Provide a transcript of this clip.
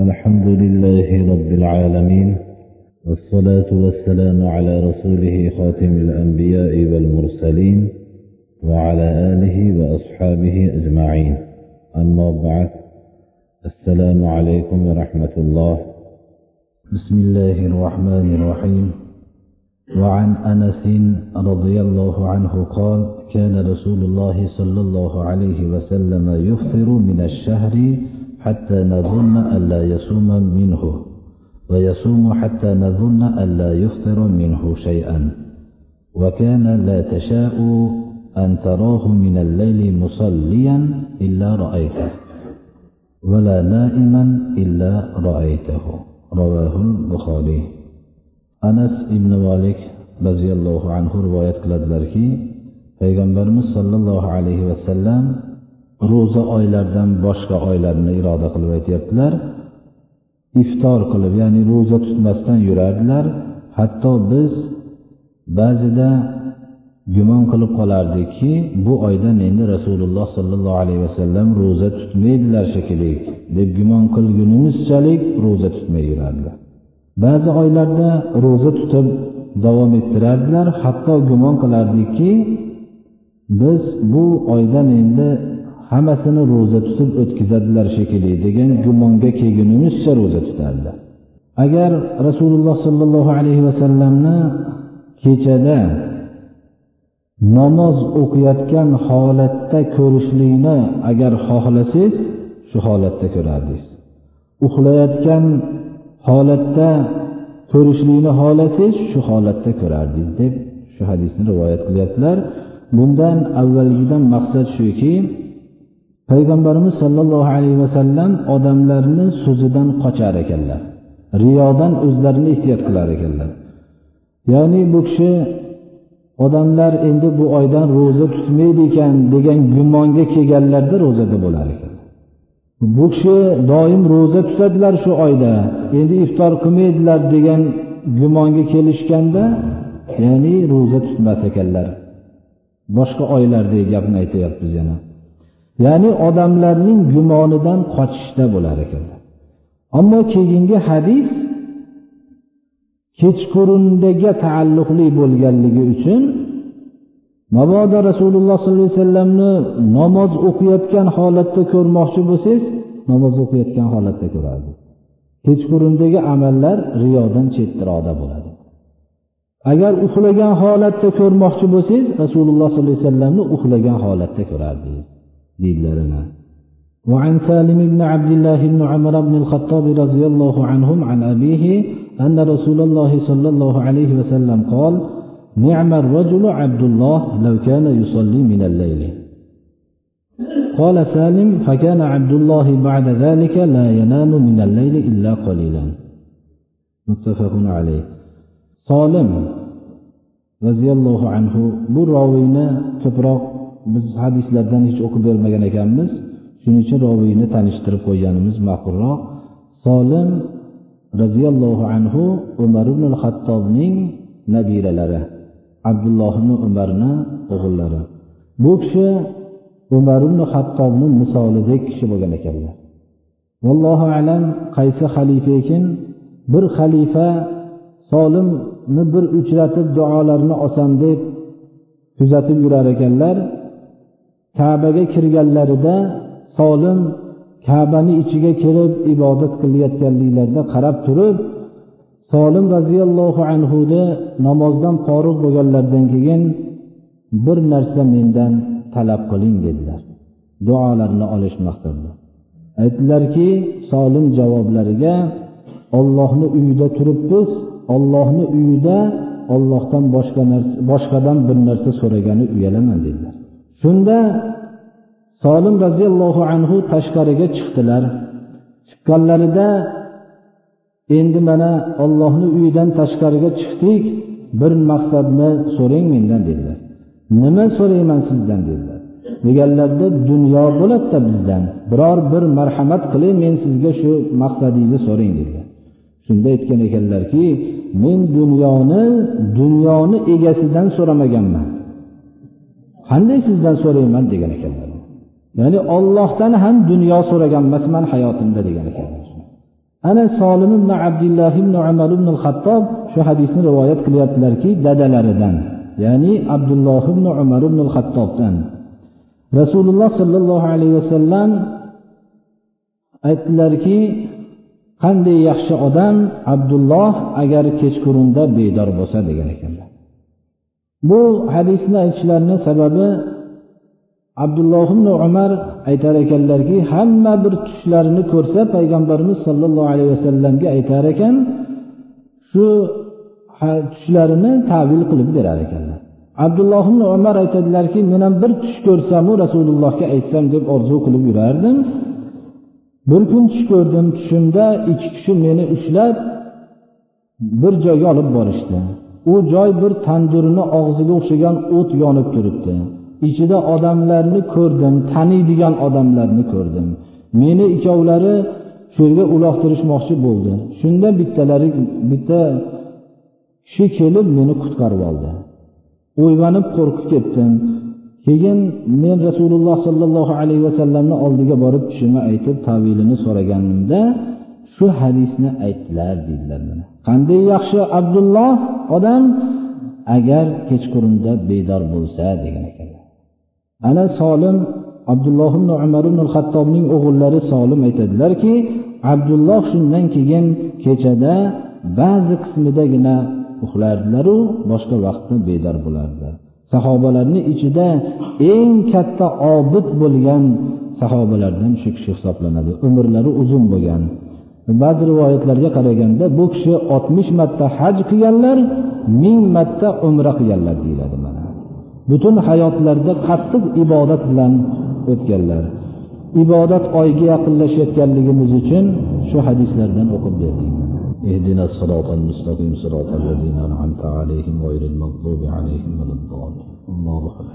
الحمد لله رب العالمين والصلاة والسلام على رسوله خاتم الأنبياء والمرسلين وعلى آله وأصحابه أجمعين. أما بعد السلام عليكم ورحمة الله. بسم الله الرحمن الرحيم. وعن أنس رضي الله عنه قال كان رسول الله صلى الله عليه وسلم يفطر من الشهر حتى نظن ألا يصوم منه ويصوم حتى نظن ألا يفطر منه شيئا. وكان لا تشاء أن تراه من الليل مصليا إلا رأيته ولا نائما إلا رأيته. رواه البخاري. anas ibn molik roziyallohu anhu rivoyat qiladilarki payg'ambarimiz sollallohu alayhi vasallam ro'za oylardan boshqa oylarni iroda qilib aytyaptilar. Iftor qilib ya'ni ro'za tutmasdan yurardilar. Hatto biz ba'zida gumon qilib qolardikki bu oydan endi rasululloh sollallohu alayhi vasallam ro'za tutmaydilar shekilli deb gumon qilgunimizchalik ro'za tutmay yurardilar. Ba'zi oylarda ro'za tutib davom ettirardilar. Hatto gumon qilardikki biz bu oydan endi hammasini ro'za tutib o'tkazadilar shekilli degan gumonga kelgunimizcha ro'za tutardi. Agar rasululloh sollallohu alayhi vasallamni kechada namoz o'qiyotgan holatda ko'rishlikni agar xohlasangiz shu holatda ko'rardingiz. Uxlayotgan holatda ko'rishlikni xohlasangiz shu holatda ko'rardingiz deb shu hadisni rivoyat qilyaptilar. Bundan avvalgidan maqsad shuki payg'ambarimiz sollallohu alayhi vasallam odamlarni so'zidan qochar ekanlar. Riyodan o'zlarini ehtiyot qilar ekanlar. Ya'ni bu kishi odamlar endi bu oydan ro'za tutmaydi ekan degan gumonga kelganlarda ro'zada bo'lar ekan. Bu kishi doim ro'za tutadilar shu oyda endi iftor qilmaydilar degan gumonga kelishganda ya'ni ro'za tutmas ekanlar. Boshqa oylardagi gapni aytyapmiz yana. Ya'ni odamlarning gumonidan qochishda bo'lar ekanlar ammo keyingi hadis kechqurundaga taalluqli bo'lganligi uchun mabodo rasululloh sollallohu alayhi vasallamni namoz o'qiyotgan holatda ko'rmoqchi bo'lsangiz namoz o'qiyotgan holatda ko'rardi. Kechqurundagi amallar riyodan chetroqda bo'ladi. Agar uxlagan holatda ko'rmoqchi bo'lsangiz rasululloh sollallohu alayhi vasallamni uxlagan holatda ko'rardingiz. Deydilar وعن سالم بن عبد الله بن عمر بن الخطاب رضي الله عنهم عن أبيه أن رسول الله صلى الله عليه وسلم قال نعم الرجل عبد الله لو كان يصلي من الليل قال سالم فكان عبد الله بعد ذلك لا ينام من الليل إلا قليلا متفق عليه solim roziyallohu anhu bu roviyni ko'proq biz hadislardan hech o'qib bermagan ekanmiz. Shuning uchun roviyni tanishtirib qo'yganimiz ma'qulroq. Solim roziyallohu anhu umar ibn hattobning nabiralari abdulloh ibn umarni o'g'illari. Bu kishi umar ibn hattobni misolidek kishi bo'lgan ekanlar. Vallohu alam qaysi xalifa ekan? Bir xalifa solimni bir uchratib duolarini olsam deb kuzatib yurar ekanlar. Kabaga kirganlarida solim kabani ichiga kirib ibodat qilayotganliklarida qarab turib solim roziyallohu anhuni namozdan forig' bo'lganlaridan keyin bir narsa mendan talab qiling dedilar. Duolarini olish maqsadida aytdilarki solim javoblariga ollohni uyida turibmiz ollohni uyida ollohdan boshqa narsa boshqadan bir narsa so'ragani uyalaman dedilar. Shunda solim roziyallohu anhu tashqariga chiqdilar. Chiqqanlarida endi mana ollohni uyidan tashqariga chiqdik bir maqsadni so'rang mendan dedilar. Nima so'rayman sizdan dedilar. Deganlarida dunyo bo'ladida bizdan. Biror bir marhamat qiling men sizga shu maqsadingizni so'rang dedilar. Shunda aytgan ekanlarki men dunyoni dunyoni egasidan so'ramaganman. Qanday sizdan so'rayman degan ekanlar. Ya'ni ollohdan ham dunyo so'ragan emasman hayotimda degan ekanlar. Ana solim ibn abdulloh ibn umar ibn xattob shu hadisni rivoyat qilyaptilarki dadalaridan ya'ni abdulloh ibn umar ibn xattobdan rasululloh sollallohu alayhi vasallam aytdilarki qanday yaxshi odam abdulloh agar kechqurunda bedor bo'lsa degan ekan. Bu hadisni aytishlarini sababi abdulloh ibn umar aytar ekanlarki hamma bir tushlarini ko'rsa payg'ambarimiz sollallohu alayhi vasallamga aytar ekan shu tushlarini tavil qilib berar ekanlar. Abdulloh ibn umar aytadilarki men ham bir tush ko'rsamu rasulullohga aytsam deb orzu qilib yurardim. Bir kun tush ko'rdim tushimda ikki kishi meni ushlab bir joyga olib borishdi. U joy bir tandurni og'ziga o'xshagan o't yonib turibdi. Ichida odamlarni ko'rdim taniydigan odamlarni ko'rdim. Meni ikkovlari shu yerga uloqtirishmoqchi bo'ldi. Shunda bittalari bitta kishi kelib meni qutqarib oldi. O'ylanib qo'rqib ketdim. Keyin men rasululloh sollallohu alayhi vasallamni oldiga borib tushimni aytib tavilini so'raganimda shu hadisni aytdilar deydilar qanday yaxshi abdulloh odam agar kechqurunda bedor bo'lsa degan ekanlar. Ana solim abdulloh ibn umar ibn hattobning o'g'illari solim aytadilarki abdulloh shundan keyin kechada ba'zi qismidagina uxlardilaru boshqa vaqtda bedor bo'lardilar sahobalarni ichida eng katta obid bo'lgan sahobalardan shu kishi hisoblanadi. Umrlari uzun bo'lgan. ba'zi rivoyatlarga qaraganda bu kishi oltmish marta haj qilganlar ming marta umra qilganlar deyiladi mana butun hayotlarida qattiq ibodat bilan o'tganlar ibodat oyga yaqinlashayotganligimiz uchun shu hadislardan o'qib berdik اهدنا الصراط المستقيم صراط الذين أنعمت عليهم غير المغضوب عليهم ولا الضالين الله